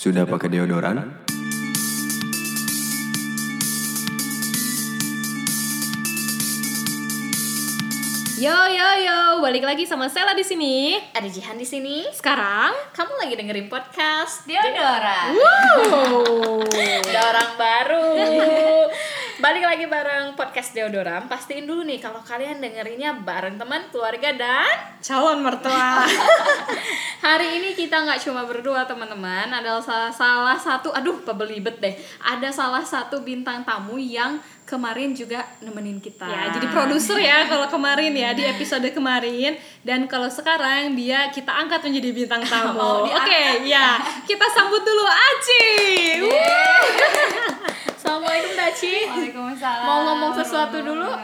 Sudah pakai deodoran? Yo yo yo, balik lagi sama Sela di sini. Ada Jihan di sini. Sekarang, Kamu lagi dengerin podcast Deodora. wow. Ada orang baru. Balik lagi bareng podcast Deodoram. Pastiin dulu nih kalau kalian dengerinnya bareng teman, keluarga dan calon mertua. hari ini kita nggak cuma berdua teman-teman. Ada salah, salah satu, aduh pebelibet deh. Ada salah satu bintang tamu yang kemarin juga nemenin kita. ya, jadi produser ya kalau kemarin ya di episode kemarin dan kalau sekarang dia kita angkat menjadi bintang tamu. Mau Oke, diangkat. ya. Kita sambut dulu Aci. Assalamualaikum Daci. Waalaikumsalam. Mau ngomong sesuatu dulu?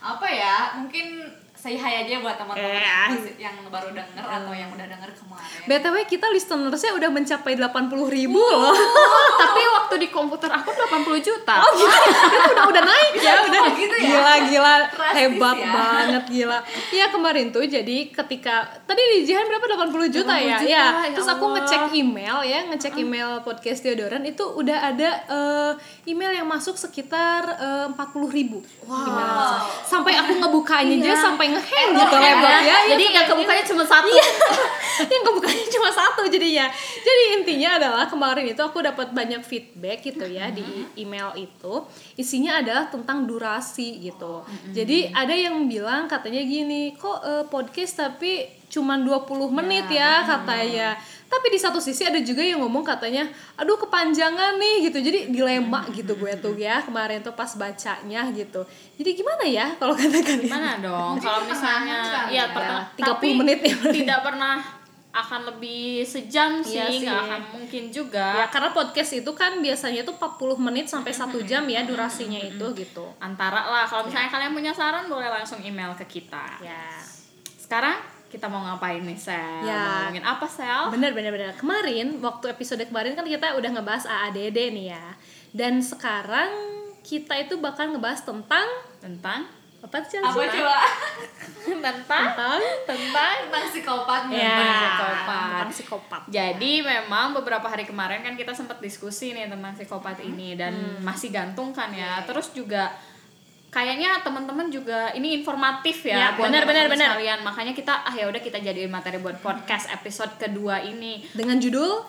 Apa ya? Mungkin say hi aja buat teman-teman Eh, yang, baru denger atau yang udah denger kemarin. BTW kita listenersnya udah mencapai 80 ribu loh. Tapi waktu di komputer aku 80 juta. Oh gitu, itu udah udah naik ya, udah Oh, gitu ya? gila gila hebat ya. banget gila. Iya kemarin tuh jadi ketika tadi di Jihan berapa 80 juta 80 ya? juta, ya. ya Terus aku ngecek email ya, ngecek email podcast Deodoran itu udah ada eh, email yang masuk sekitar eh, 40 ribu. Email yang masuk. Sampai aku ngebukanya aja sampai ngehang gitu Ya, laptop ya. Jadi yang kebukanya cuma satu. yang kebukanya cuma satu jadinya. Jadi intinya adalah kemarin itu aku dapat banyak feedback gitu ya di email itu. Isinya adalah tentang durasi gitu. Jadi ada yang bilang katanya gini kok eh, podcast tapi cuma 20 menit ya katanya tapi di satu sisi ada juga yang ngomong katanya aduh kepanjangan nih gitu jadi dilema gitu gue tuh ya kemarin tuh pas bacanya gitu jadi gimana ya kalau kata kalian Mana dong? Kalau misalnya pertengahan kali ya ya. pertengah 30 tapi menit ya. Tidak pernah akan lebih sejam sih, Iya sih. nggak akan mungkin juga. Ya, karena podcast itu kan biasanya tuh 40 menit sampai satu jam ya durasinya itu gitu. Antara lah kalau misalnya kalian punya saran boleh langsung email ke kita. Ya. Sekarang kita mau ngapain nih, Sel? Ya. Mau ngomongin apa, Sel? Bener bener bener. Kemarin waktu episode kemarin kan kita udah ngebahas AADD nih ya. Dan sekarang kita itu bakal ngebahas tentang Tentang apa sih? Apa coba? tentang Tentang tentang Tentang psikopat ya, psikopat. tentang psikopat. Jadi memang beberapa hari kemarin kan kita sempat diskusi nih tentang psikopat ini dan masih gantung kan ya. Terus juga kayaknya teman-teman juga ini informatif Ya, ya, buat benar, benar, benar. sekalian. Makanya kita ah ya udah kita jadiin materi buat podcast episode kedua ini Dengan judul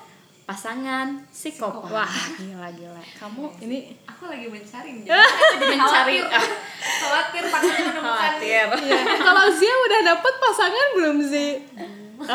pasangan psikopat. Wah, gila gila. Kamu Ini Aku lagi mencari nih. Jadi mencari khawatir. Khawatir takutnya menemukan khawatir. ya, kalau Zia udah dapet pasangan belum sih?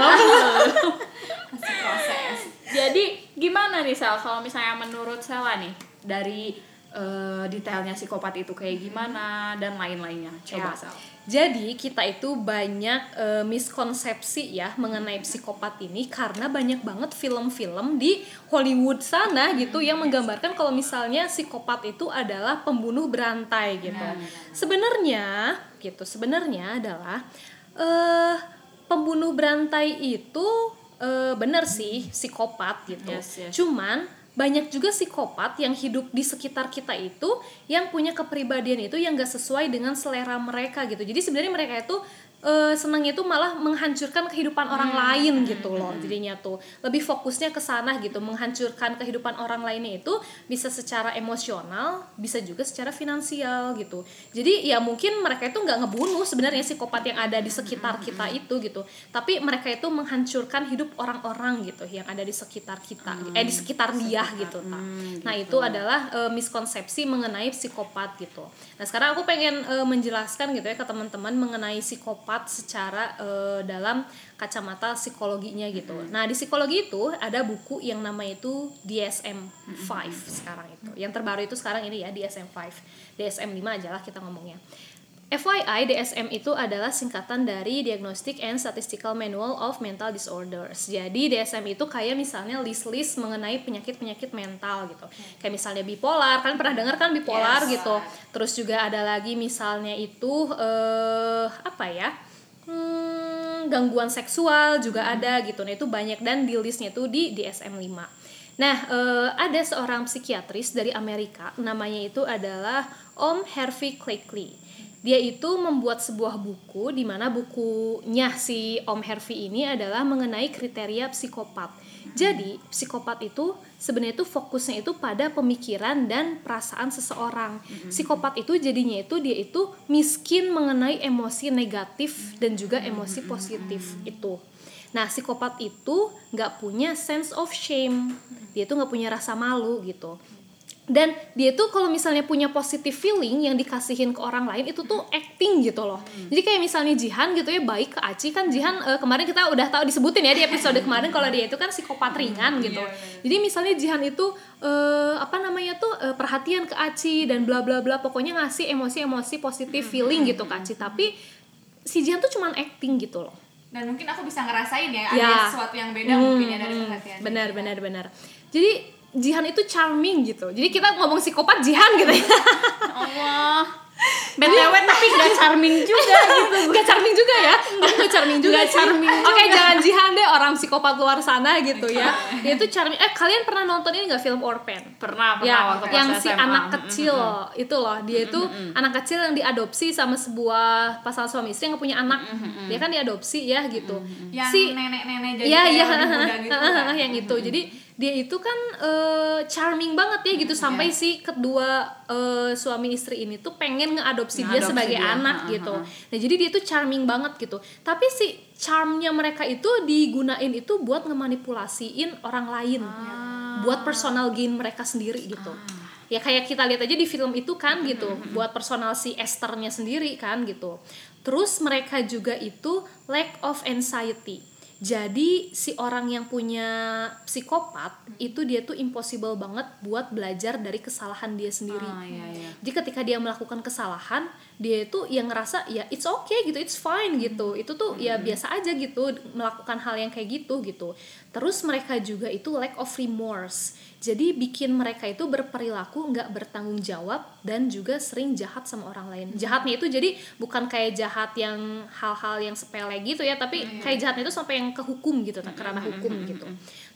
masih proses. Jadi gimana nih Sel kalau misalnya menurut Sela nih dari eh, detailnya psikopat itu kayak gimana dan lain-lainnya. Coba Ya. Sel. Jadi kita itu banyak eh, miskonsepsi ya mengenai psikopat ini karena banyak banget film-film di Hollywood sana gitu yang menggambarkan kalau misalnya psikopat itu adalah pembunuh berantai gitu. Sebenarnya gitu sebenarnya adalah eh pembunuh berantai itu eh, benar sih psikopat gitu. Yes, yes. Cuman banyak juga psikopat yang hidup di sekitar kita itu yang punya kepribadian itu yang gak sesuai dengan selera mereka gitu. Jadi sebenarnya mereka itu eh, senangnya itu malah menghancurkan kehidupan orang lain gitu loh. Jadinya tuh lebih fokusnya ke sana gitu, menghancurkan kehidupan orang lainnya itu bisa secara emosional, bisa juga secara finansial gitu. Jadi ya mungkin mereka itu nggak ngebunuh sebenarnya psikopat yang ada di sekitar kita itu gitu. Tapi mereka itu menghancurkan hidup orang-orang gitu yang ada di sekitar kita, eh di sekitar dia gitu. Nah, nah itu adalah eh, miskonsepsi mengenai psikopat gitu. Nah sekarang aku pengen eh, menjelaskan gitu ya ke teman-teman mengenai psikopat secara eh, dalam kacamata psikologinya gitu. Nah di psikologi itu ada buku yang namanya itu DSM-5 sekarang itu. Yang terbaru itu sekarang ini ya DSM-5. DSM-5 aja lah kita ngomongnya. FYI, DSM itu adalah singkatan dari Diagnostic and Statistical Manual of Mental Disorders. Jadi DSM itu kayak misalnya list-list mengenai penyakit-penyakit mental gitu. Kayak misalnya bipolar, kalian pernah dengar kan bipolar Yes. gitu. Terus juga ada lagi misalnya itu eh apa ya? Hmm, gangguan seksual juga ada gitu. Nah, itu banyak dan di listnya itu di DSM-5. Nah, eh, ada seorang psikiatris dari Amerika, namanya itu adalah Om Harvey Cleckley. Dia itu membuat sebuah buku di mana bukunya si Om Harvey ini adalah mengenai kriteria psikopat. Jadi, psikopat itu sebenarnya itu fokusnya itu pada pemikiran dan perasaan seseorang. Psikopat itu jadinya itu dia itu miskin mengenai emosi negatif dan juga emosi positif itu. Nah, psikopat itu nggak punya sense of shame. Dia tuh nggak punya rasa malu gitu dan dia tuh kalau misalnya punya positive feeling yang dikasihin ke orang lain itu tuh acting gitu loh. Jadi kayak misalnya Jihan gitu ya baik ke Aci. Kan Jihan eh, kemarin kita udah tahu disebutin ya di episode kemarin kalau dia itu kan psikopat ringan gitu. jadi misalnya Jihan itu eh, apa namanya tuh eh, perhatian ke Aci dan bla bla bla pokoknya ngasih emosi-emosi positive feeling gitu ke Aci. Tapi si Jihan tuh cuman acting gitu loh. Dan mungkin aku bisa ngerasain ya, Ya. ada sesuatu yang beda mungkin ya dari Hmm, perhatian. Benar benar benar. Jadi Jihan itu charming gitu. Jadi kita ngomong psikopat Jihan gitu ya. Allah. BTW tapi gak charming juga gitu. Gak charming juga ya? Gak charming juga Gak charming Oke jangan jihan deh orang psikopat luar sana gitu ya. Dia tuh charming. Eh kalian pernah nonton ini gak film Orphan? Pernah, pernah Ya, waktu yang si SMA. anak kecil itu loh, dia itu anak kecil yang diadopsi sama sebuah pasangan suami istri yang punya anak, dia kan diadopsi ya gitu. yang si nenek-nenek jadi Iya iya. lebih muda gitu kan. yang itu. Jadi dia itu kan eh, charming banget ya gitu sampai si kedua eh, suami istri ini tuh pengen ngeadopsi dia sebagai dia. anak ha, gitu. Nah jadi dia tuh charming banget gitu. Tapi si charmnya mereka itu digunain itu buat ngemanipulasiin orang lain, buat personal gain mereka sendiri gitu. Ya kayak kita lihat aja di film itu kan gitu, buat personal si Esthernya sendiri kan gitu. Terus mereka juga itu lack of anxiety. Jadi si orang yang punya psikopat itu dia tuh impossible banget buat belajar dari kesalahan dia sendiri. Ah, iya, iya. Jadi ketika dia melakukan kesalahan, dia itu yang ngerasa ya it's okay gitu, it's fine gitu. Itu tuh ya biasa aja gitu melakukan hal yang kayak gitu gitu. Terus mereka juga itu lack of remorse. Jadi bikin mereka itu berperilaku nggak bertanggung jawab dan juga sering jahat sama orang lain. Jahatnya itu jadi bukan kayak jahat yang hal-hal yang sepele gitu ya, tapi kayak jahatnya itu sampai yang ke hukum gitu, ke ranah hukum gitu.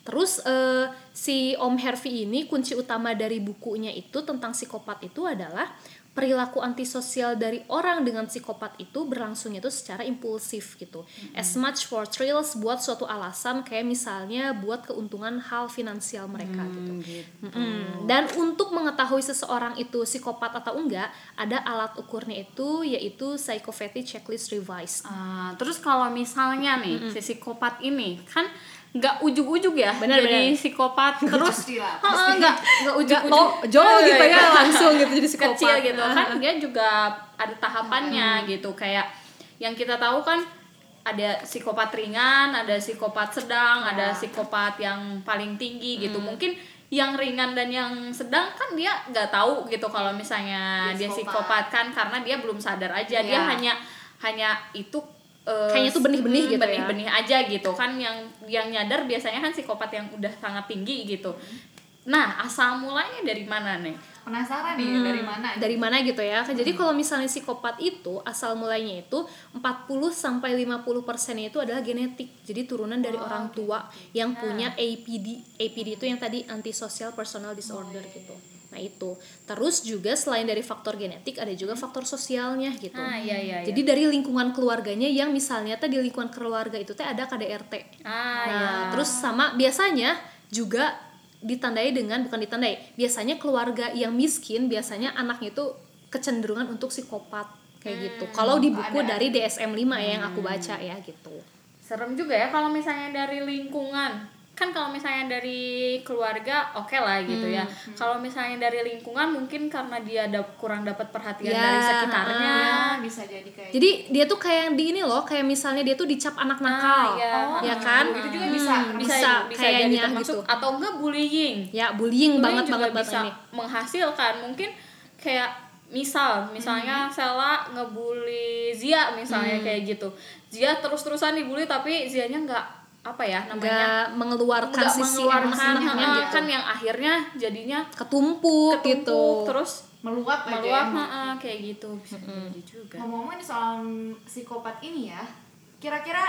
Terus eh, si Om Hervey ini kunci utama dari bukunya itu tentang psikopat itu adalah perilaku antisosial dari orang dengan psikopat itu berlangsungnya itu secara impulsif gitu. As much for thrills buat suatu alasan kayak misalnya buat keuntungan hal finansial mereka gitu. Mm-mm. Dan untuk mengetahui seseorang itu psikopat atau enggak, ada alat ukurnya itu yaitu Psychopathy Checklist Revised. Ah, terus kalau misalnya nih si psikopat ini kan nggak ujuk-ujuk ya Benar, jadi benar. psikopat terus nggak nggak ujuk-ujuk lo jauh gitu ya Iya. langsung gitu jadi psikopat. kecil gitu kan dia juga ada tahapannya gitu kayak yang kita tahu kan ada psikopat ringan, ada psikopat sedang, ada psikopat yang paling tinggi gitu. Mungkin yang ringan dan yang sedang kan dia nggak tahu gitu kalau misalnya Dia dia psikopat. psikopat kan karena dia belum sadar aja dia Iya. hanya hanya itu eh, Kayaknya tuh benih-benih hmm, gitu ya. benih-benih aja gitu. Kan yang yang nyadar biasanya kan psikopat yang udah sangat tinggi gitu. Nah, asal mulanya dari mana nih? penasaran nih Hmm, dari mana dari mana gitu ya. Jadi kalau misalnya psikopat itu asal mulainya itu 40 sampai 50 persennya itu adalah genetik. Jadi turunan dari orang tua yang punya APD APD itu yang tadi antisocial personal disorder gitu nah itu terus juga selain dari faktor genetik ada juga faktor sosialnya gitu Ah, iya, iya, iya. jadi dari lingkungan keluarganya yang misalnya tadi di lingkungan keluarga itu teh ada KDRT Ah, Nah, terus sama biasanya juga ditandai dengan bukan ditandai. Biasanya keluarga yang miskin biasanya anaknya itu kecenderungan untuk psikopat kayak gitu. Kalau di buku ada. dari DSM 5 ya yang aku baca ya gitu. serem juga ya kalau misalnya dari lingkungan kan kalau misalnya dari keluarga oke lah gitu ya Hmm, kalau misalnya dari lingkungan mungkin karena dia ada kurang dapat perhatian Ya, dari sekitarnya ya bisa jadi kayak Jadi dia tuh kayak yang di ini loh, kayak misalnya dia tuh dicap anak nakal. iya. Oh, ya kan? itu juga bisa Hmm, bisa bisa, bisa jadi kayaknya gitu. atau enggak bullying Ya, bullying, banget juga banget banget bisa ini. menghasilkan mungkin kayak misal misalnya Sela ngebully Zia misalnya kayak gitu Zia terus-terusan dibully tapi Zianya nggak apa ya namanya Nggak mengeluarkan nggak sisi mengeluarkan emosinya gitu. kan yang akhirnya jadinya Ketumpuk, ketumpuk gitu. terus meluap aja meluap ya. ha, kayak gitu bisa jadi juga ngomong-ngomong nih soal psikopat ini ya kira-kira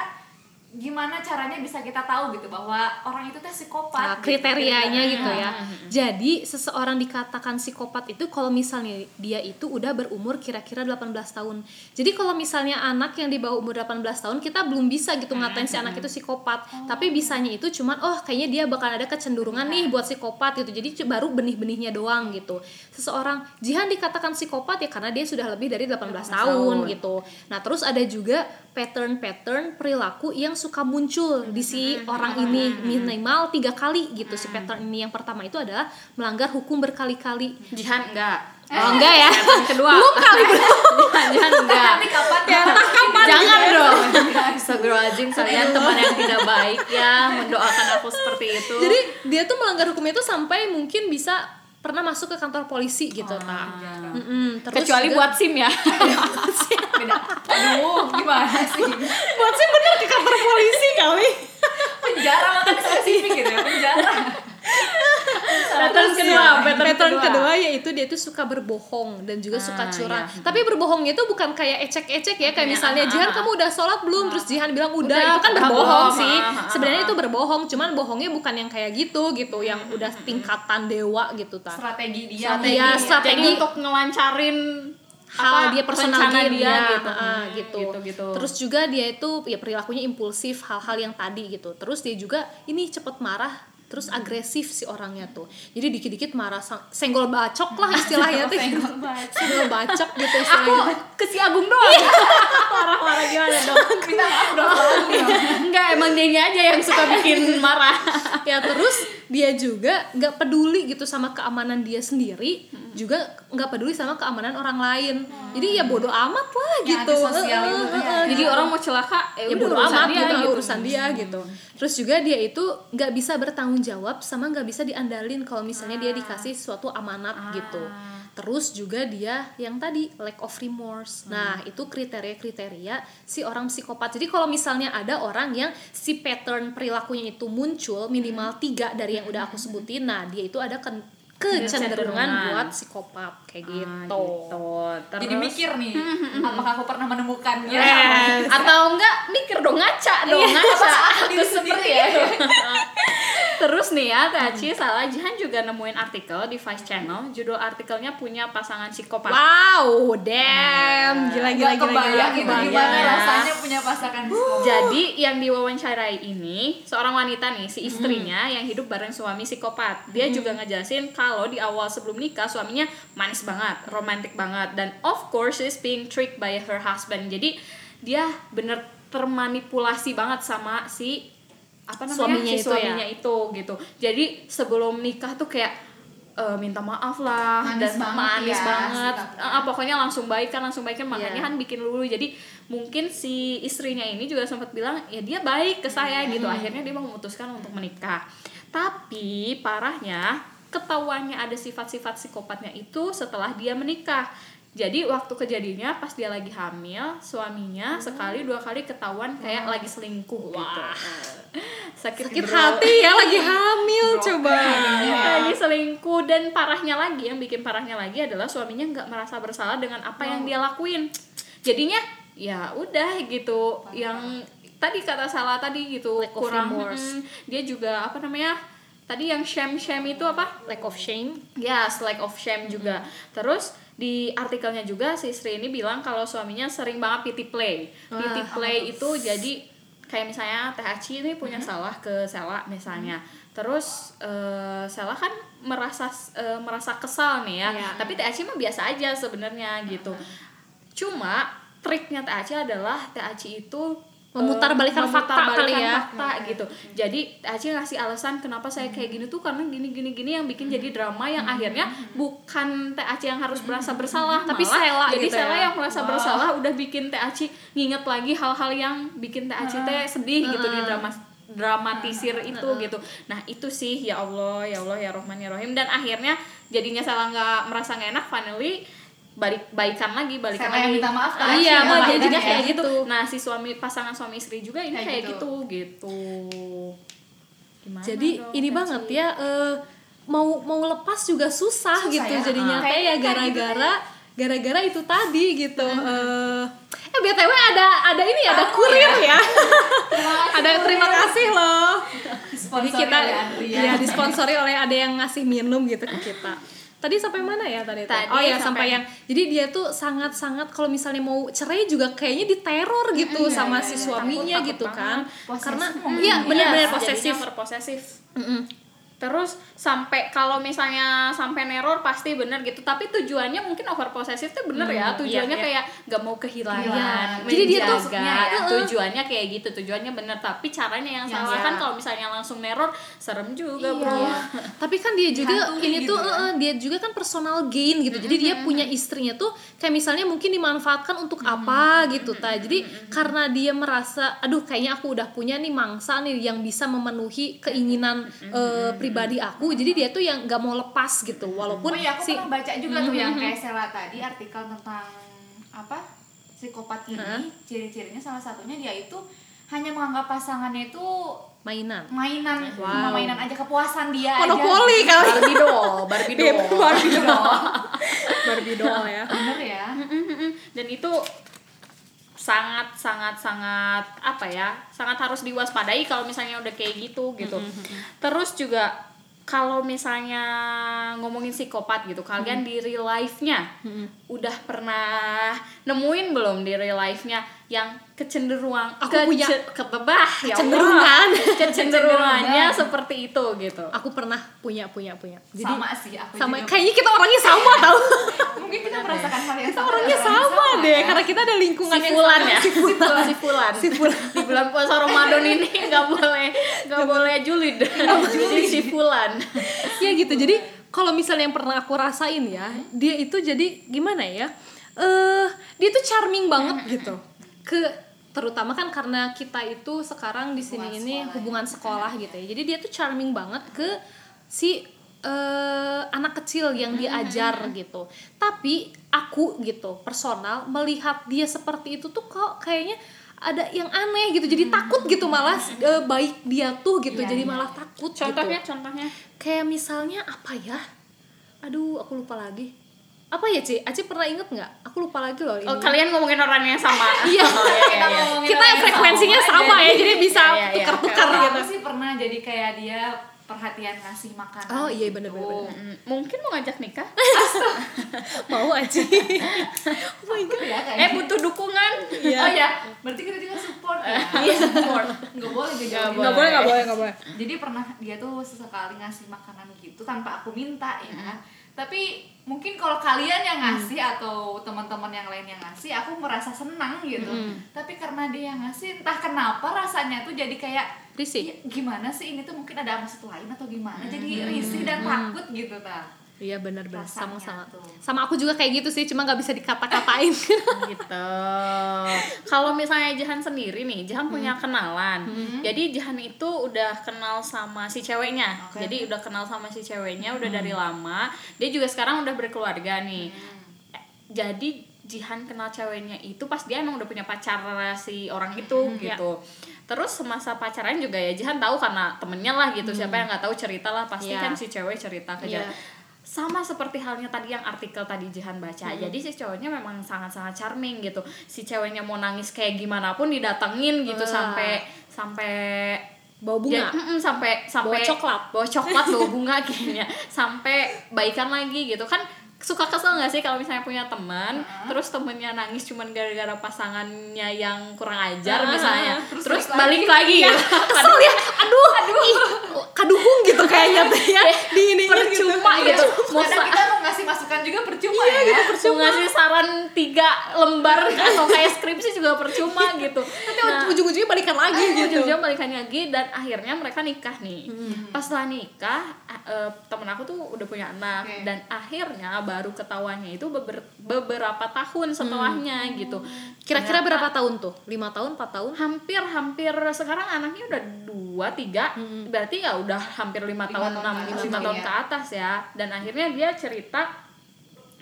gimana caranya bisa kita tahu gitu bahwa orang itu teh Nah, psikopat. kriterianya gitu ya. Hmm. Jadi seseorang dikatakan psikopat itu kalau misalnya dia itu udah berumur kira-kira 18 tahun. Jadi kalau misalnya anak yang di bawah umur 18 tahun kita belum bisa gitu ngatain si anak itu psikopat. Tapi bisanya itu cuman oh kayaknya dia bakal ada kecenderungan nih buat psikopat gitu. Jadi baru benih-benihnya doang gitu. Seseorang Jihan dikatakan psikopat ya karena dia sudah lebih dari 18 tahun gitu. Nah, terus ada juga pattern-pattern perilaku yang suka muncul di si orang ini. Minimal tiga kali gitu si pattern ini. Yang pertama itu adalah melanggar hukum berkali-kali. Jihan enggak. Oh enggak ya? Yang kedua. Belum kali Jihan, Jihan enggak. Nanti kapan? Ya, entah kapan jangan gitu ya. dong Astagfirullahaladzim kalian teman yang tidak baik ya mendoakan aku seperti itu. Jadi dia tuh melanggar hukum itu sampai mungkin bisa pernah masuk ke kantor polisi gitu nah Mm-mm. Terus kecuali juga- buat sim ya Beda. Aduh, gimana sih? buat sih bener ke kantor polisi kali Penjara makanya spesifik gitu ya, penjara. Pattern kedua pattern, pattern kedua, kedua yaitu dia tuh suka berbohong dan juga suka Ah, curang. iya. Tapi berbohongnya itu bukan kayak ecek-ecek ya, kayak Iya, misalnya ah, Jihan ah, kamu udah sholat belum? Terus Jihan bilang udah, Udah, itu kan berbohong bohong, sih. Sebenarnya itu berbohong, cuman bohongnya bukan yang kayak gitu gitu, yang udah tingkatan dewa gitu ta. Strategi dia. strategi, Iya, strategi. jadi untuk ngelancarin hal apa, dia personal game dia, gitu. ah, gitu. gitu gitu Terus juga dia itu ya perilakunya impulsif hal-hal yang tadi gitu. Terus dia juga ini cepet marah terus agresif si orangnya tuh. Jadi dikit-dikit marah senggol bacok lah istilahnya tuh. Senggol bacok. senggol bacok gitu aku istilahnya. ke si Agung doang. Marah-marah gimana dong? Minta maaf dong. enggak emang dia aja yang suka bikin marah. Ya terus dia juga nggak peduli gitu sama keamanan dia sendiri juga nggak peduli sama keamanan orang lain. Jadi ya bodoh amat lah Yang gitu. itu, heeh, ya. jadi orang mau celaka ya ya udah bodo urusan amat dia gitu, gitu. urusan dia gitu. Terus juga dia itu nggak bisa bertanggung jawab sama nggak bisa diandalin kalau misalnya dia dikasih suatu amanat gitu. Terus juga dia yang tadi lack of remorse. Nah itu kriteria-kriteria si orang psikopat. Jadi kalau misalnya ada orang yang si pattern perilakunya itu muncul minimal tiga dari yang udah aku sebutin nah dia itu ada ken- kecenderungan buat psikopat kayak Ah, gitu, gitu. Terus, Jadi mikir nih, apakah aku pernah menemukannya? Yes. atau enggak? Mikir dong ngaca dong ngaca. Diri Terus sendiri. Seperti ya. itu. Terus nih ya, Tachi salah Jihan juga nemuin artikel di Vice Channel. Judul artikelnya punya pasangan psikopat. wow damn gila gila gila, kebayang gila, kebayang. gimana ya. rasanya punya pasangan psikopat. Jadi yang diwawancarai ini seorang wanita nih, si istrinya yang hidup bareng suami psikopat. Dia juga ngejelasin kalau di awal sebelum nikah suaminya manis banget, romantis banget dan of course she's being tricked by her husband. Jadi dia bener termanipulasi banget sama si apa namanya Suaminya si itu suaminya ya? itu gitu. Jadi sebelum nikah tuh kayak eh, minta maaf lah Manis dan banget manis ya, banget. Ah, pokoknya langsung baikan langsung baikan makanya Iya. kan bikin lulu jadi mungkin si istrinya ini juga sempat bilang ya dia baik ke saya gitu akhirnya dia memutuskan untuk menikah tapi parahnya ketahuannya ada sifat-sifat psikopatnya itu setelah dia menikah jadi waktu kejadiannya pas dia lagi hamil suaminya sekali dua kali ketahuan kayak lagi selingkuh gitu. Sakit, sakit bro. hati ya lagi hamil coba. Lagi selingkuh. Dan parahnya lagi yang bikin parahnya lagi adalah suaminya nggak merasa bersalah dengan apa yang dia lakuin. Jadinya ya udah gitu. Yang tadi kata salah tadi gitu Lack kurang remorse. mm, dia juga apa namanya tadi yang shame shame itu apa? Lack of shame. Yes, lack of shame juga. Terus di artikelnya juga si Sri ini bilang kalau suaminya sering banget pity play. Pity play itu jadi kayak misalnya Teh Aci ini punya salah ke Sela misalnya. Terus eh, Sela kan merasa eh, merasa kesal nih ya. Iya. Tapi Teh Aci mah biasa aja sebenarnya gitu. Cuma triknya Teh Aci adalah Teh Aci itu Memutarbalikkan eh, fakta kali ya. fakta gitu. Jadi Aci ngasih alasan kenapa saya kayak gini tuh karena gini gini gini yang bikin jadi drama yang akhirnya bukan Teh Aci yang harus merasa bersalah, Tapi Sela jadi gitu Sela ya. yang merasa bersalah udah bikin Teh Aci nginget lagi hal-hal yang bikin Teh Aci teh sedih gitu di drama dramatisir itu gitu. Nah, itu sih ya Allah, ya Allah, ya Rahman, ya Rahim dan akhirnya jadinya Sela nggak merasa nggak enak finally balik baikan lagi balikan Sela yang lagi. minta maaf Ah, Aci iya ya, mah jadinya ya. kayak gitu. nah si suami pasangan suami istri juga ini Kayak kayak, gitu. gitu gitu. Gimana jadi dong, ini banget ya eh, mau mau lepas juga susah, Susah gitu ya. jadinya. Ah. kayak ya gitu gara-gara gara-gara itu tadi gitu eh. Eh btw ada ada ini ada kurir ya? Ada terima kasih loh. Jadi kita ya disponsori oleh ada yang ngasih minum gitu ke kita tadi sampai mana ya tadi? Tadi oh ya sampai, sampai- yang jadi dia tuh sangat sangat kalau misalnya mau cerai juga kayaknya diteror gitu Iya, sama iya, si iya. suaminya Takut, gitu takut kan banget. karena Posesif. iya benar-benar Iya, posesif jadinya berposesif Mm-mm. Terus sampai kalau misalnya sampai neror pasti bener gitu. Tapi tujuannya mungkin over posesif tuh bener ya. Tujuannya iya. kayak nggak mau kehilangan Kehilangan. Jadi dia tuh- menjaga. ya, tujuannya kayak gitu tujuannya bener. Tapi caranya yang Yang salah salah. kan kalau misalnya langsung neror serem juga Iya. bro. Tapi kan dia juga Dihantui ini gitu tuh ya. eh, dia juga kan personal gain gitu. Jadi dia punya istrinya tuh kayak misalnya mungkin dimanfaatkan untuk apa gitu ta jadi karena dia merasa aduh kayaknya aku udah punya nih mangsa nih yang bisa memenuhi keinginan eh, pribadi aku jadi dia tuh yang nggak mau lepas gitu walaupun Oh iya, aku si pernah baca juga tuh yang kayak Sela tadi artikel tentang apa psikopat ini, ciri-cirinya salah satunya dia itu hanya menganggap pasangannya itu mainan. mainan, Wow. cuma mainan aja kepuasan dia monopoli aja. kali. Barbie doll Barbie doll. Barbie doll. Barbie doll ya. Bener ya. Dan itu sangat sangat sangat apa ya sangat harus diwaspadai kalau misalnya udah kayak gitu gitu. Terus juga kalau misalnya ngomongin psikopat gitu kalian di real life-nya udah pernah nemuin belum di real life-nya yang kecenderungan Aku punya ketebah ya kecenderungan. kecenderungannya Kecenderungan. seperti itu gitu. Aku pernah punya punya punya. Jadi sama sih aku sama juga. kayaknya kita orangnya sama tau. Mungkin kita merasakan hal yang kita sama orangnya yang sama deh ya. karena kita ada lingkungan si yang Fulan sama. ya? Si Fulan si Fulan Si Fulan. di bulan puasa Ramadan ini nggak boleh nggak boleh julid. jadi si Fulan ya gitu jadi kalau misalnya yang pernah aku rasain ya dia itu jadi gimana ya? Eh dia tuh charming banget gitu ke terutama kan karena kita itu sekarang di sini ini sekolah. hubungan sekolah gitu ya. Jadi dia tuh charming banget ke si eh, anak kecil yang diajar gitu. Tapi aku gitu personal melihat dia seperti itu tuh kok kayaknya ada yang aneh gitu. Jadi takut gitu malah eh, baik dia tuh gitu. Iya, jadi iya. malah takut gitu. Contohnya contohnya? Kayak misalnya apa ya? Aduh aku lupa lagi apa ya Ci? Aci pernah inget nggak? Aku lupa lagi loh ini. oh kalian ngomongin orang yang sama Iya. oh, iya, iya, iya. ngomongin kita frekuensinya sama, sama, ya, jadi- jadi bisa Iya, iya. tukar-tukar Kalau gitu. aku sih pernah jadi kayak dia perhatian ngasih makanan Oh, iya, gitu. bener-bener. Mm, mungkin mau ngajak nikah Mau Aci. oh my god. ya kayaknya. eh butuh dukungan Iya. Oh ya, berarti kita juga support ya. Iya. support Nggak boleh Nggak ngejauhin. Nggak boleh, nggak boleh, nggak boleh. Jadi pernah dia tuh sesekali ngasih makanan gitu tanpa aku minta ya. Tapi mungkin kalau kalian yang ngasih atau teman-teman yang lain yang ngasih, aku merasa senang gitu. Tapi karena dia yang ngasih, entah kenapa rasanya tuh jadi kayak Risih. "Ya, gimana sih ini tuh mungkin ada maksud lain atau gimana? Jadi risih dan takut gitu ta. Iya benar-benar sama-sama. Sama aku juga kayak gitu sih, cuma nggak bisa dikata-katain. gitu. Kalau misalnya Jahan sendiri nih, Jahan punya kenalan. Jadi Jahan itu udah kenal sama si ceweknya. Oke. Jadi udah kenal sama si ceweknya udah dari lama. Dia juga sekarang udah berkeluarga nih. Eh, Jadi Jihan kenal ceweknya itu pas dia emang udah punya pacar si orang itu gitu. Terus semasa pacaran juga ya Jihan tahu karena temennya lah gitu. Siapa yang nggak tahu cerita lah pasti Iya. kan si cewek cerita ke Iya. Jihan sama seperti halnya tadi yang artikel tadi Jihan baca jadi si cowoknya memang sangat-sangat charming gitu si ceweknya mau nangis kayak gimana pun didatengin gitu Wah. sampai sampai Bawa bunga. Ya, mm-mm, sampai sampai Bawa coklat. bawa coklat bawa bunga kayaknya sampai baikan lagi gitu kan suka kesel nggak sih kalau misalnya punya teman terus temennya nangis cuman gara-gara pasangannya yang kurang ajar Ah, misalnya terus terus, balik balik lagi gitu. Kesel ya. Aduh, aduh. Ih, kaduhung gitu kayaknya tuh ya. Di ini percuma gitu mau Kadang sa- kita mau ngasih masukan juga percuma Iya, ya. gitu, mau percuma. ngasih saran tiga lembar atau kayak skripsi juga percuma gitu Tapi ujung-ujungnya balikan lagi gitu. ujung-ujungnya balikan lagi dan akhirnya mereka nikah nih pas setelah nikah eh, temen aku tuh udah punya anak Oke. dan akhirnya baru ketahuannya itu beber- beberapa tahun setelahnya gitu Kira-kira berapa tahun tuh? Lima tahun, empat tahun? hampir hampir sekarang anaknya udah dua tiga berarti ya udah hampir lima Lima tahun tahun enam lima lah tahun ya. ke atas ya dan akhirnya dia cerita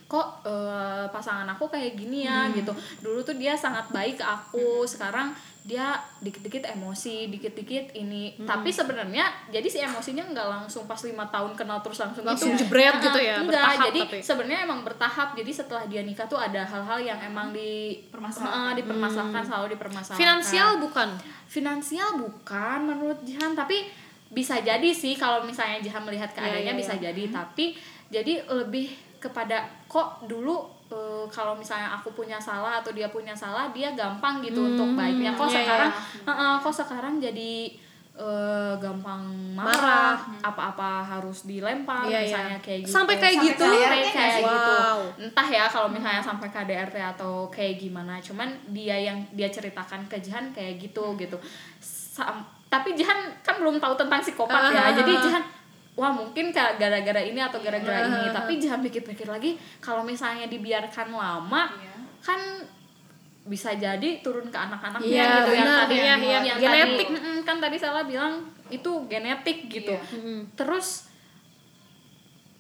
kok eh, pasangan aku kayak gini ya gitu. Dulu tuh dia sangat baik ke aku sekarang dia dikit-dikit emosi dikit-dikit ini. Tapi sebenarnya jadi si emosinya nggak langsung pas lima tahun kenal terus langsung, Langsung gitu. jebret Nah, gitu ya, enggak bertahap jadi sebenarnya emang bertahap. Jadi setelah dia nikah tuh ada hal-hal yang emang di Permasalahan. Eh, dipermasalahkan selalu dipermasalahkan. Finansial bukan? finansial bukan menurut Jihan. Tapi bisa jadi sih kalau misalnya Jihan melihat keadaannya iya, bisa jadi. Tapi jadi lebih kepada kok dulu eh, kalau misalnya aku punya salah atau dia punya salah dia gampang gitu untuk baiknya kok iya, sekarang Heeh, kok sekarang jadi eh, gampang marah apa-apa harus dilempar Iya, iya. misalnya kayak gitu Sampai kayak Sampai gitu? sampai kayak sih? gitu Wow. entah ya kalau misalnya sampai KDRT atau kayak gimana cuman dia yang dia ceritakan ke Jihan kayak gitu gitu Sam- tapi Jihan kan belum tahu tentang psikopat ya Ah. jadi Jihan wah mungkin kayak gara-gara ini atau gara-gara ini. Tapi Jihan pikir-pikir lagi kalau misalnya dibiarkan lama Iya. kan bisa jadi turun ke anak-anaknya Iya, gitu. Yang benar, tadi iya, iya. yang Genetik. tadi mm, kan tadi salah bilang itu genetik gitu. Iya. terus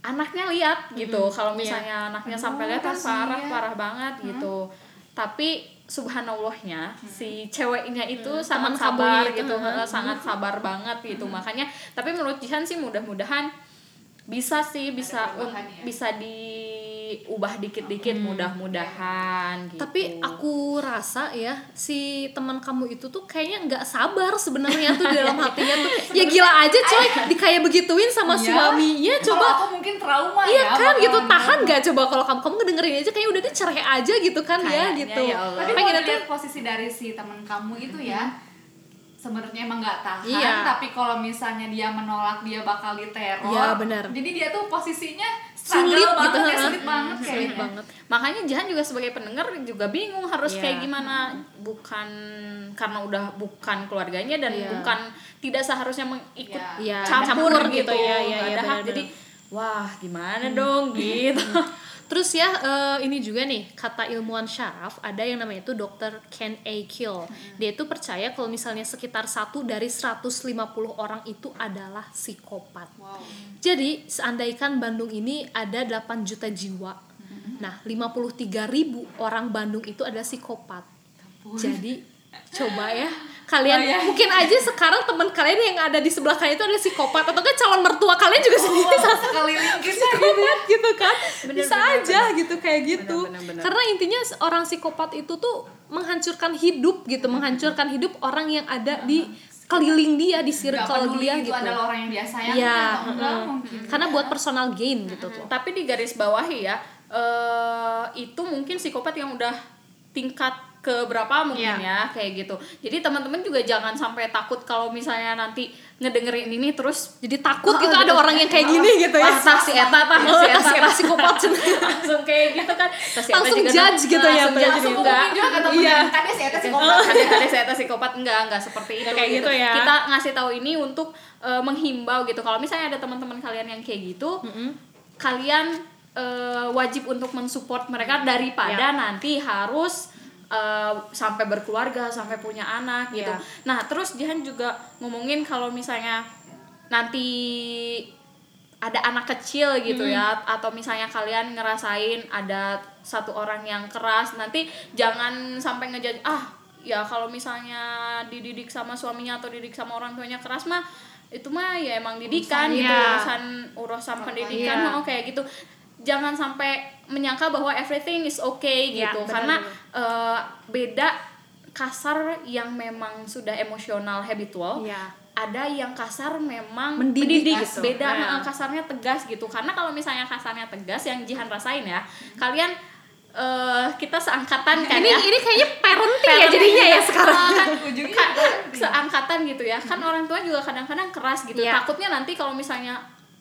anaknya lihat gitu. Kalau misalnya anaknya sampai lihat kan parah parah banget gitu. Tapi subhanallahnya si ceweknya itu sangat Teman kamu sabar itu, gitu heeh. heeh, sangat sabar banget gitu makanya tapi menurut Jihan sih mudah-mudahan bisa sih bisa ya. bisa diubah dikit-dikit mudah-mudahan gitu Tapi aku rasa ya si teman kamu itu tuh kayaknya nggak sabar sebenarnya tuh di dalam hatinya tuh. Ya gila aja coy, dikayak begituin sama Iya. suaminya coba aku mungkin trauma Iya ya kan gitu tahan nggak coba kalau kamu kamu ngedengerin aja kayak udah deh cerai aja gitu kan ya Kayaknya gitu. ya Allah. Tapi kalau posisi dari si teman kamu itu ya sebenarnya emang nggak tahan Iya. tapi kalau misalnya dia menolak dia bakal diteror Iya, benar. jadi dia tuh posisinya Sulit gitu, banget ya, heeh. sulit banget sulit kayaknya banget. makanya Jahan juga sebagai pendengar juga bingung harus Iya. kayak gimana bukan karena udah bukan keluarganya dan Iya. bukan tidak seharusnya mengikut Iya. campur, campur gitu, gitu, nggak iya, ada hak benar-benar. jadi wah gimana dong gitu Terus ya eh, ini juga nih kata ilmuwan syaraf ada yang namanya itu Dr. Ken A. Kill. Dia itu percaya kalau misalnya sekitar satu dari 150 orang itu adalah psikopat. wow Jadi seandaikan Bandung ini ada 8 juta jiwa. Nah, 53 ribu orang Bandung itu adalah psikopat. Jadi coba ya kalian Oh, ya. mungkin aja sekarang teman kalian yang ada di sebelah kalian itu adalah psikopat atau kan calon mertua kalian juga sendiri. oh, sekeliling kita psikopat gitu kan. Bener, bisa bener, aja gitu kayak gitu. Bener, bener, bener. karena intinya orang psikopat itu tuh menghancurkan hidup gitu menghancurkan hidup orang yang ada di keliling dia di Gak circle peduli dia itu gitu. adalah orang yang dia sayang Iya, atau enggak mm. mungkin. Karena buat personal gain gitu tuh. Tapi di garis bawahi ya eh itu mungkin psikopat yang udah tingkat ke berapa mungkin Iya. ya kayak gitu. Jadi teman-teman juga jangan sampai takut kalau misalnya nanti ngedengerin ini terus jadi takut gitu ada orang yang kayak gini gitu ya. tas si eta tah Oh, si tas si eta. eta tah. psikopat langsung kayak gitu kan. Si eta Langsung juga judge gitu ya, langsung juga. temennya Iya. kan dia sih ada sih ada ada saya atas psikopat enggak enggak seperti itu kayak gitu. ya. kita ngasih tahu ini untuk eh, menghimbau gitu. Kalau misalnya ada teman-teman kalian yang kayak gitu kalian eh, wajib untuk mensupport mereka daripada nanti harus eh, sampai berkeluarga sampai punya anak gitu Ya. nah terus Jihan juga ngomongin kalau misalnya nanti ada anak kecil gitu ya atau misalnya kalian ngerasain ada satu orang yang keras nanti jangan sampai ngejudge ah ya kalau misalnya dididik sama suaminya atau didik sama orang tuanya keras mah itu mah ya emang didikan Urusan- gitu iya. urusan urusan pendidikan Iya. mau kayak gitu jangan sampai menyangka bahwa everything is okay Iya, gitu benar, karena benar. eh, beda kasar yang memang sudah emosional habitual Iya. ada yang kasar memang Mendidik mendidik, gitu. beda Nah. eh, kasarnya tegas gitu karena kalau misalnya kasarnya tegas yang Jihan rasain ya kalian eh kita seangkatan kan ini ya ini kayaknya parenting, ya Parenting jadinya ya sekarang kan, kan, seangkatan gitu ya kan orang tua juga kadang-kadang keras gitu Iya. takutnya nanti kalau misalnya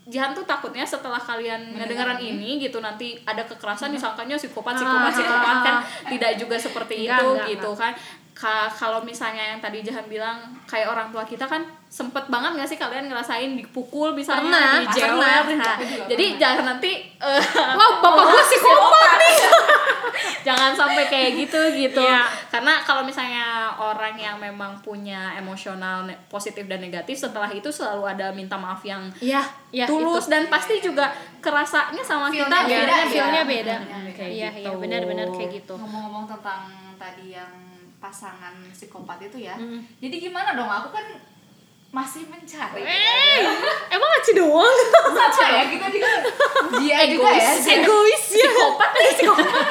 Jihan tuh takutnya setelah kalian ngedengeran ini gitu nanti ada kekerasan disangkanya psikopat psikopat Ah. psikopat kan? tidak juga seperti itu enggak, gitu kan? Ka- kalau misalnya yang tadi Jahan bilang kayak orang tua kita kan sempet banget gak sih kalian ngerasain dipukul misalnya Pernah, dijewer? pernah. Nah, jadi jangan nanti eh, wah bapak gue psikopat. nih jangan sampai kayak gitu gitu. Iya. karena kalau misalnya orang yang memang punya emosional positif dan negatif setelah itu selalu ada minta maaf yang Iya, iya tulus itu. dan pasti juga kerasanya sama Feel-nya kita beda beda ya. feelnya beda. Kayak iya gitu. iya benar-benar kayak gitu. Ngomong-ngomong tentang tadi yang pasangan psikopat itu ya Mm. jadi gimana dong? Aku kan masih mencari. Eh emang ngaci doang? Sama ya kita juga dia juga ya. Egois. Ya psikopat nih psikopat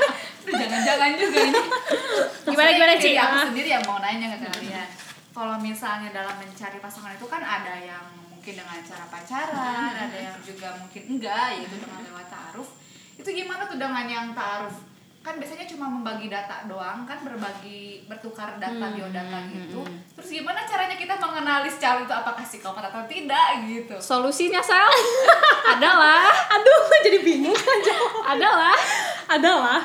jangan-jangan juga ini. Gimana, gimana? Ci? Aku Ah. sendiri yang mau nanya ke kalian. Kalau misalnya dalam mencari pasangan itu kan ada yang mungkin dengan cara pacaran Hmm. ada yang juga mungkin enggak yaitu dengan lewat taaruf. Itu gimana tuh dengan yang taaruf? Kan biasanya cuma membagi data doang kan berbagi bertukar data Hmm, biodata gitu. terus gimana caranya kita mengenali secara itu apakah psikopat atau tidak gitu? Solusinya sel adalah aduh jadi bingung aja. Adalah adalah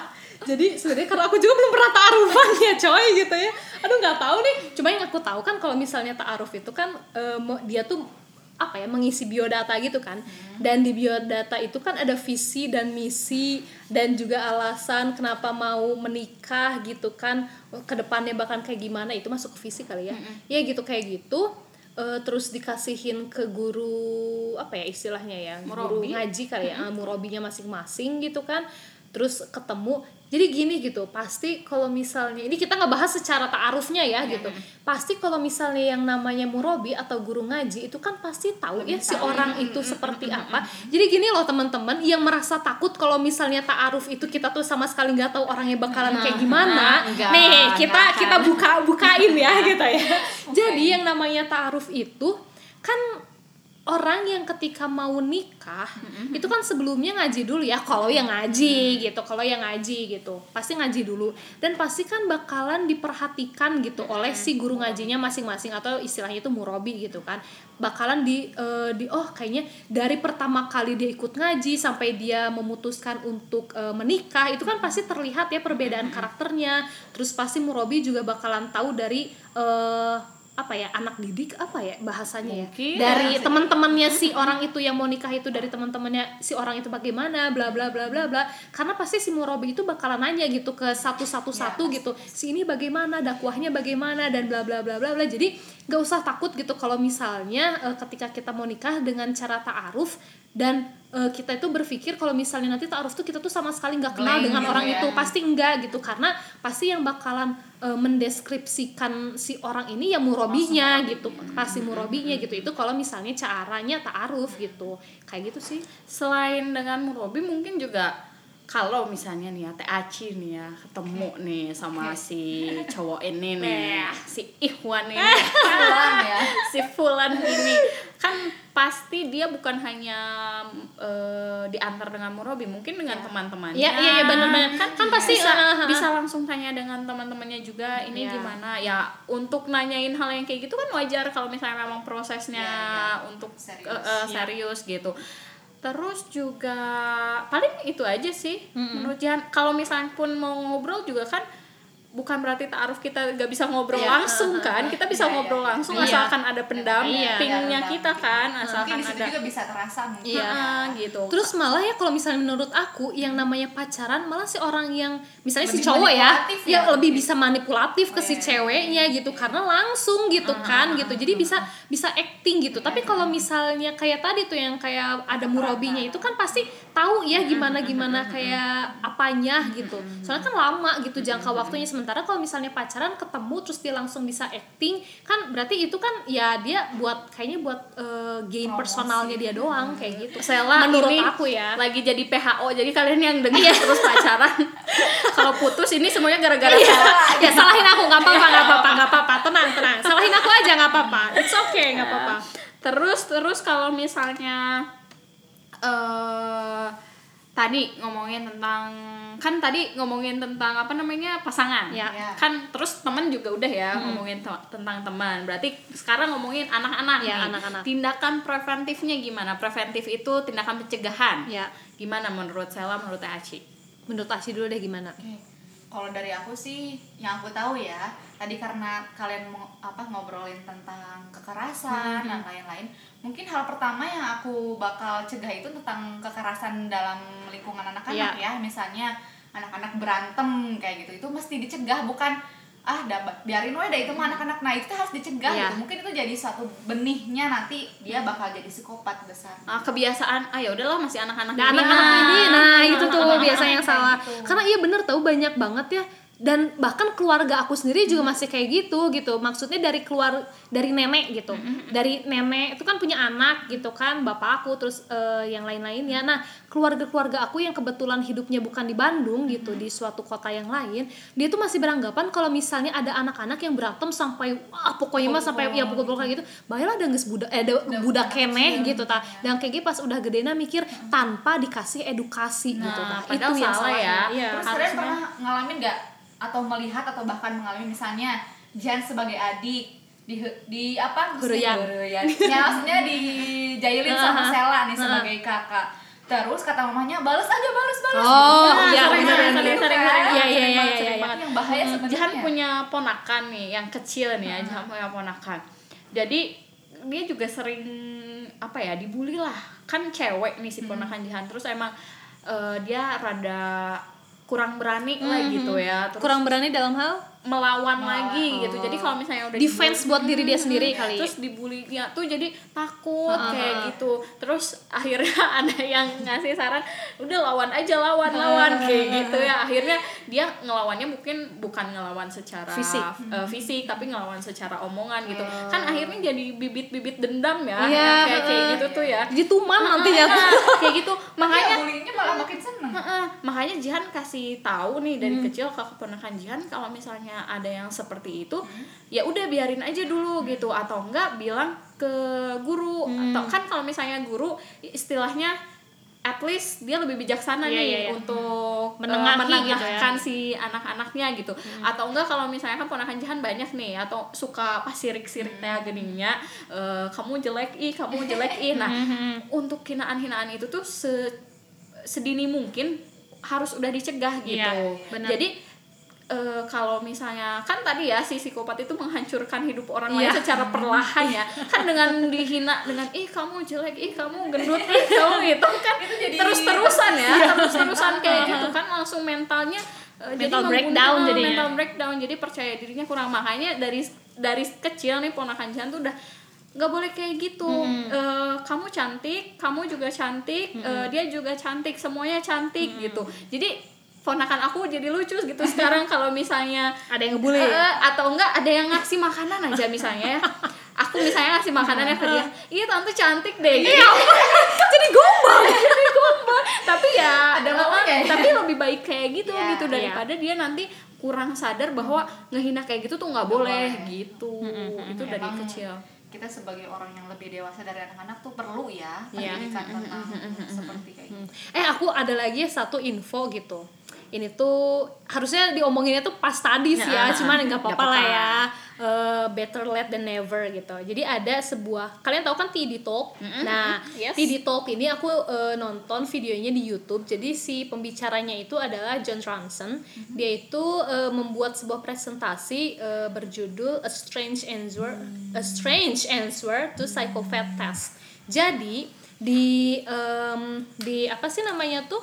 jadi sebenarnya karena aku juga belum pernah taarufan ya coy gitu ya. Aduh nggak tahu nih. Cuma yang aku tahu kan kalau misalnya taaruf itu kan mo- dia tuh apa ya mengisi biodata gitu kan. Dan di biodata itu kan ada visi dan misi dan juga alasan kenapa mau menikah gitu kan. Ke depannya bahkan kayak gimana itu masuk ke visi kali ya. Ya gitu kayak gitu. Eh, terus dikasihin ke guru apa ya istilahnya ya guru Murabi. ngaji kali ya. Ah, murabinya masing-masing gitu kan. Terus ketemu jadi gini gitu pasti kalau misalnya ini kita nggak bahas secara taarufnya ya gitu. pasti kalau misalnya yang namanya murabi atau guru ngaji itu kan pasti tahu ya si orang itu seperti apa. jadi gini loh teman-teman yang merasa takut kalau misalnya taaruf itu kita tuh sama sekali nggak tahu orangnya bakalan kayak gimana Nah, enggak, nih kita enggak kan. kita buka bukain ya gitu ya. Jadi yang namanya taaruf itu kan orang yang ketika mau nikah itu kan sebelumnya ngaji dulu ya. Kalau yang ngaji gitu kalau yang ngaji gitu pasti ngaji dulu. Dan pasti kan bakalan diperhatikan gitu oleh si guru ngajinya masing-masing atau istilahnya itu murabi gitu kan. Bakalan di eh, di oh kayaknya dari pertama kali dia ikut ngaji sampai dia memutuskan untuk eh, menikah itu kan pasti terlihat ya perbedaan karakternya. Terus pasti murabi juga bakalan tahu dari eh, apa ya anak didik apa ya bahasanya Mungkin. ya dari teman-temannya si orang itu yang mau nikah itu dari teman-temannya si orang itu bagaimana bla bla bla bla bla. Karena pasti si murabi itu bakalan nanya gitu ke satu satu satu gitu. Si ini bagaimana dakwahnya bagaimana dan bla bla bla bla bla. Jadi nggak usah takut gitu kalau misalnya eh, ketika kita mau nikah dengan cara ta'aruf dan eh, kita itu berpikir kalau misalnya nanti ta'aruf tuh kita tuh sama sekali nggak kenal Blank dengan orang ya. itu. Pasti enggak gitu. Karena pasti yang bakalan eh, mendeskripsikan si orang ini ya murabinya gitu. Pasti murabinya gitu. Itu kalau misalnya caranya ta'aruf gitu. Kayak gitu sih. Selain dengan murabi mungkin juga kalau misalnya nih ya Teh Aci nih ya ketemu nih sama si cowok ini nih si Ikhwan ini. Pulang ya. Si Fulan ini. Kan pasti dia bukan hanya eh, diantar dengan murabi mungkin dengan teman-temannya. Iya, iya, iya, benar-benar. kan, Kan pasti, bisa, ah, bisa langsung tanya dengan teman-temannya juga ini Iya. gimana? Ya untuk nanyain hal yang kayak gitu kan wajar kalau misalnya memang prosesnya Iya, untuk Serius. eh, Iya. serius gitu terus juga paling itu aja sih. Menurut Jihan kalau misalnya pun mau ngobrol juga kan bukan berarti taaruf kita gak bisa ngobrol Iya, langsung kan kita bisa Iya, ngobrol iya. langsung Iya. asalkan ada pendampingnya Iya. kita kan mungkin asalkan situ ada juga bisa terasa mungkin Iya. Ah, gitu Terus malah ya kalau misalnya menurut aku yang namanya pacaran malah si orang yang misalnya si Lebih cowok ya, ya ya. lebih bisa manipulatif ke si iya. ceweknya gitu karena langsung gitu kan gitu. Jadi bisa bisa acting gitu. Tapi kalau misalnya kayak tadi tuh yang kayak ada murabinya itu kan pasti tahu ya gimana gimana kayak apanya gitu. Soalnya kan lama gitu jangka waktunya sementara kalau misalnya pacaran ketemu terus dia langsung bisa acting kan berarti itu kan ya dia buat kayaknya buat eh, gain Promosi. personalnya dia doang kayak gitu. Sela menurut ini aku ya. lagi jadi PHO jadi kalian yang dengar terus pacaran kalau putus ini semuanya gara-gara Iya. Sela. ya salahin aku nggak apa-apa nggak apa-apa nggak apa-apa tenang tenang salahin aku aja nggak apa-apa it's okay nggak apa-apa terus terus kalau misalnya eh tadi ngomongin tentang kan tadi ngomongin tentang apa namanya pasangan. Ya. Ya. kan terus teman juga udah ya ngomongin te- tentang teman. Berarti sekarang ngomongin anak-anak Ya, nih. anak-anak. tindakan preventifnya gimana? Preventif itu tindakan pencegahan. Ya. Gimana menurut Sela menurut Aci? Menurut Aci dulu deh gimana? Oke. Kalau dari aku sih yang aku tahu ya, tadi karena kalian mau apa ngobrolin tentang kekerasan dan lain-lain, mungkin hal pertama yang aku bakal cegah itu tentang kekerasan dalam lingkungan anak-anak Iya. ya. Misalnya anak-anak berantem kayak gitu. Itu mesti dicegah bukan ah dah biarin dah itu mah anak-anak nah itu harus dicegah Iya. gitu mungkin itu jadi suatu benihnya nanti dia bakal jadi psikopat besar Ah, kebiasaan ah ya udahlah masih anak-anak Nah, anak-anak ini, nah itu tuh biasanya yang salah. gitu. Karena iya bener tahu banyak banget ya. Dan bahkan keluarga aku sendiri juga masih kayak gitu gitu. Maksudnya dari keluar dari nenek gitu. Dari nenek itu kan punya anak gitu kan, bapak aku terus eh, yang lain-lainnya. Nah, keluarga-keluarga aku yang kebetulan hidupnya bukan di Bandung gitu, di suatu kota yang lain, dia tuh masih beranggapan kalau misalnya ada anak-anak yang berantem sampai wah pokoknya mah sampai ya pukul-pukul kayak gitu, baiklah ada geus budak eh ada budak keneh gitu ta. Dan kayak gitu pas udah gedena mikir tanpa dikasih edukasi gitu Nah, ta. padahal Itu yang salah ya. Iya. terus kalian pernah ngalamin nggak atau melihat atau bahkan mengalami misalnya Jan sebagai adik di di apa? Huruyan. Huruyan. ya maksudnya dijailin sama Sela nih sebagai kakak. Terus kata mamanya balas aja balas balas Oh, Nah, iya, sering gitu sering, kan. sering, Iya, iya, sering iya, iya, iya. banget. yang bahaya Hmm, sebenarnya. Jahan punya ponakan nih yang kecil nih ya Jahan punya ponakan. Jadi dia juga sering apa ya dibully lah. Kan cewek nih si ponakan Jahan terus emang eh, dia rada kurang berani lah gitu ya. Terus Kurang berani dalam hal melawan lagi gitu. Jadi kalau misalnya udah defense buat diri dia sendiri kali. terus dibulinya tuh jadi takut kayak gitu. Terus akhirnya ada yang ngasih saran udah lawan aja lawan lawan kayak gitu ya. Akhirnya dia ngelawannya mungkin bukan ngelawan secara Fisik. eh, fisik tapi ngelawan secara omongan gitu. Kan akhirnya jadi bibit-bibit dendam ya Iya, kayak kayak gitu tuh ya. Jadi tuman nantinya tuh. kayak gitu. Makanya bullyingnya malah makin seneng. Makanya Jihan kasih tahu nih dari kecil ke keponakan Jihan kalau misalnya ada yang seperti itu ya udah biarin aja dulu gitu. Atau enggak bilang ke guru. Atau kan kalau misalnya guru istilahnya at least dia lebih bijaksana Iya, nih iya, iya. untuk eh, Menengahi gitu ya. si anak-anaknya gitu. Atau enggak kalau misalnya kan ponakan Jihan banyak nih atau suka pas sirik-sirik teh geningnya eh, kamu jelek ih kamu jelek ih. Nah untuk hinaan-hinaan itu tuh se sedini mungkin harus udah dicegah gitu. Iya, benar. Jadi eh, kalau misalnya kan tadi ya si psikopat itu menghancurkan hidup orang Iya. lain secara perlahan ya. Kan dengan dihina dengan ih kamu jelek, ih kamu gendut, ih kamu gitu kan jadi- terus-terusan ya, Iya. terus-terusan kayak gitu kan langsung mentalnya eh, jadi Mental membunuh- breakdown jadinya. mental breakdown jadi percaya dirinya kurang makanya dari dari kecil nih ponakan Jihan tuh udah nggak boleh kayak gitu Eh, kamu cantik kamu juga cantik eh, dia juga cantik semuanya cantik gitu jadi ponakan aku jadi lucu gitu sekarang kalau misalnya Ada yang ngebully. eh, atau enggak ada yang ngasih makanan aja misalnya ya aku misalnya ngasih makanannya ke dia iya tante cantik deh gitu. Jadi gombal. jadi gombal tapi ya Ada eh, maunya ya? tapi lebih baik kayak gitu Iya, gitu daripada dia nanti kurang sadar bahwa ngehina kayak gitu tuh nggak boleh gitu itu dari Emang kecil kita sebagai orang yang lebih dewasa dari anak-anak tuh perlu ya Iya. pendidikan tentang seperti kayak gitu. Eh aku ada lagi satu info gitu. Ini tuh harusnya diomonginnya tuh pas tadi sih ya, cuman nggak apa-apa lah ya. Eh, better late than never gitu. Jadi ada sebuah kalian tahu kan TD Talk. Nah, Yes. TD Talk ini aku eh, nonton videonya di YouTube. Jadi si pembicaranya itu adalah John Ronson. Dia itu eh, membuat sebuah presentasi eh, berjudul A Strange Answer A Strange Answer to Psychopath Test. Jadi di em, di apa sih namanya tuh?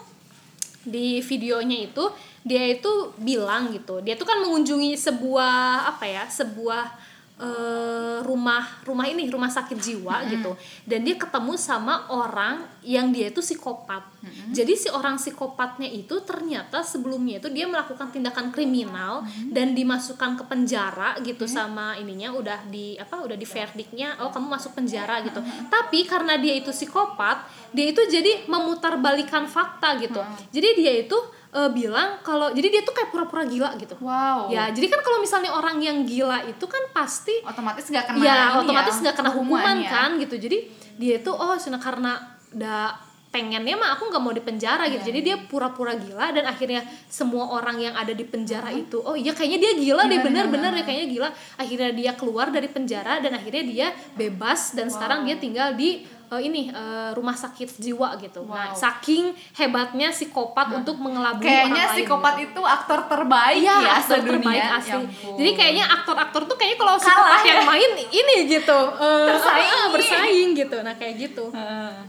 Di videonya itu dia itu bilang gitu. Dia tuh kan mengunjungi sebuah apa ya sebuah eh, rumah rumah ini rumah sakit jiwa gitu. Dan dia ketemu sama orang yang dia itu psikopat. Jadi si orang psikopatnya itu ternyata sebelumnya itu dia melakukan tindakan kriminal dan dimasukkan ke penjara gitu sama ininya udah di apa udah di verdictnya oh kamu masuk penjara gitu. Tapi karena dia itu psikopat dia itu jadi memutarbalikan fakta gitu. Jadi dia itu eh, bilang kalau jadi dia tuh kayak pura-pura gila gitu. Wow. ya jadi kan kalau misalnya orang yang gila itu kan pasti otomatis nggak kena ya ini otomatis ya, nggak kena hukuman ya. kan gitu. Jadi dia itu oh karena udah pengennya mah aku nggak mau di penjara gitu. Iya, jadi dia pura-pura gila dan akhirnya semua orang yang ada di penjara itu oh iya kayaknya dia gila deh bener-bener ya kayaknya gila. Akhirnya dia keluar dari penjara dan akhirnya dia bebas dan sekarang dia tinggal di eh, ini eh, rumah sakit jiwa gitu. Nah, Wow. saking hebatnya psikopat untuk mengelabui Kayaknya orang lain. psikopat gitu. itu aktor terbaik Iya, ya aktor sedunia. terbaik Ya asli. ampun. Jadi kayaknya aktor-aktor tuh kayaknya kalau psikopat ya. yang main ini gitu. eh, Bersaing. ah, bersaing gitu. Nah, kayak gitu.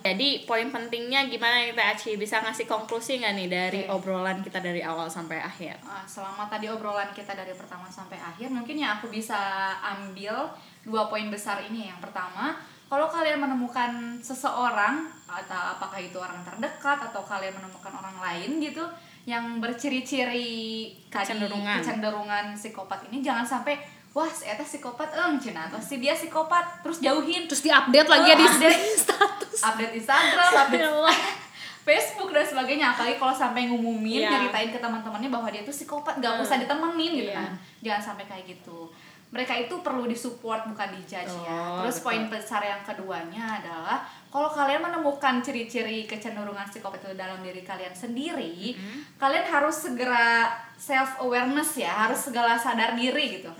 Jadi poin pentingnya gimana nih Teh Aci bisa ngasih konklusi nggak nih dari obrolan kita dari awal sampai akhir? Ah, selama tadi obrolan kita dari pertama sampai akhir mungkin yang aku bisa ambil dua poin besar ini yang pertama kalau kalian menemukan seseorang atau apakah itu orang terdekat atau kalian menemukan orang lain gitu yang berciri-ciri Kecenderungan. kecenderungan psikopat ini jangan sampai wah si eta psikopat eng cina atau si dia psikopat terus jauhin Terus diupdate lagi ya di Oh, update. status. update Instagram, update Ya. Facebook dan sebagainya apalagi kalau sampai ngumumin Iya. nyeritain ke teman-temannya bahwa dia tuh psikopat nggak Hmm. usah ditemenin gitu Iya. kan jangan sampai kayak gitu mereka itu perlu disupport bukan dijudge ya. Oh, terus betul. poin besar yang keduanya adalah kalau kalian menemukan ciri-ciri kecenderungan psikopat itu dalam diri kalian sendiri kalian harus segera self awareness ya harus segala sadar diri gitu.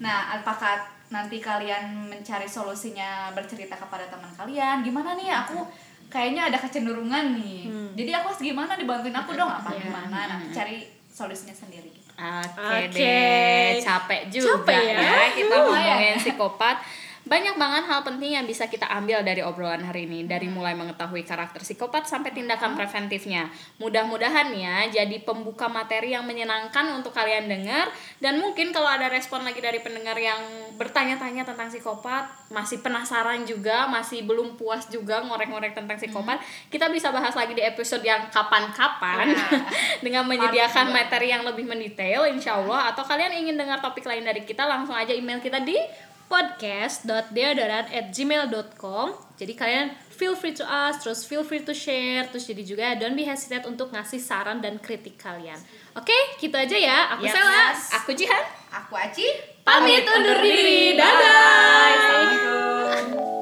Nah apakah nanti kalian mencari solusinya bercerita kepada teman kalian? Gimana nih aku kayaknya ada kecenderungan nih. Jadi aku harus gimana dibantuin aku dong apa Iya. gimana? Nanti cari solusinya sendiri Oke Oke. deh, capek juga Capek ya. ya kita ngomongin psikopat. Banyak banget hal penting yang bisa kita ambil dari obrolan hari ini, dari mulai mengetahui karakter psikopat sampai tindakan preventifnya. Mudah-mudahan ya jadi pembuka materi yang menyenangkan untuk kalian dengar. Dan mungkin kalau ada respon lagi dari pendengar yang bertanya-tanya tentang psikopat, masih penasaran juga, masih belum puas juga ngorek-ngorek tentang psikopat, kita bisa bahas lagi di episode yang kapan-kapan. Dengan menyediakan materi yang lebih mendetail insya Allah. Atau kalian ingin dengar topik lain dari kita langsung aja email kita di podcast.deodoran@gmail.com. Jadi kalian feel free to ask, terus feel free to share, terus jadi juga don't be hesitate untuk ngasih saran dan kritik kalian. Oke, gitu aja ya. Aku Yes. Sela. aku Jihan aku Aci Pamit undur diri. Dadah. Assalamualaikum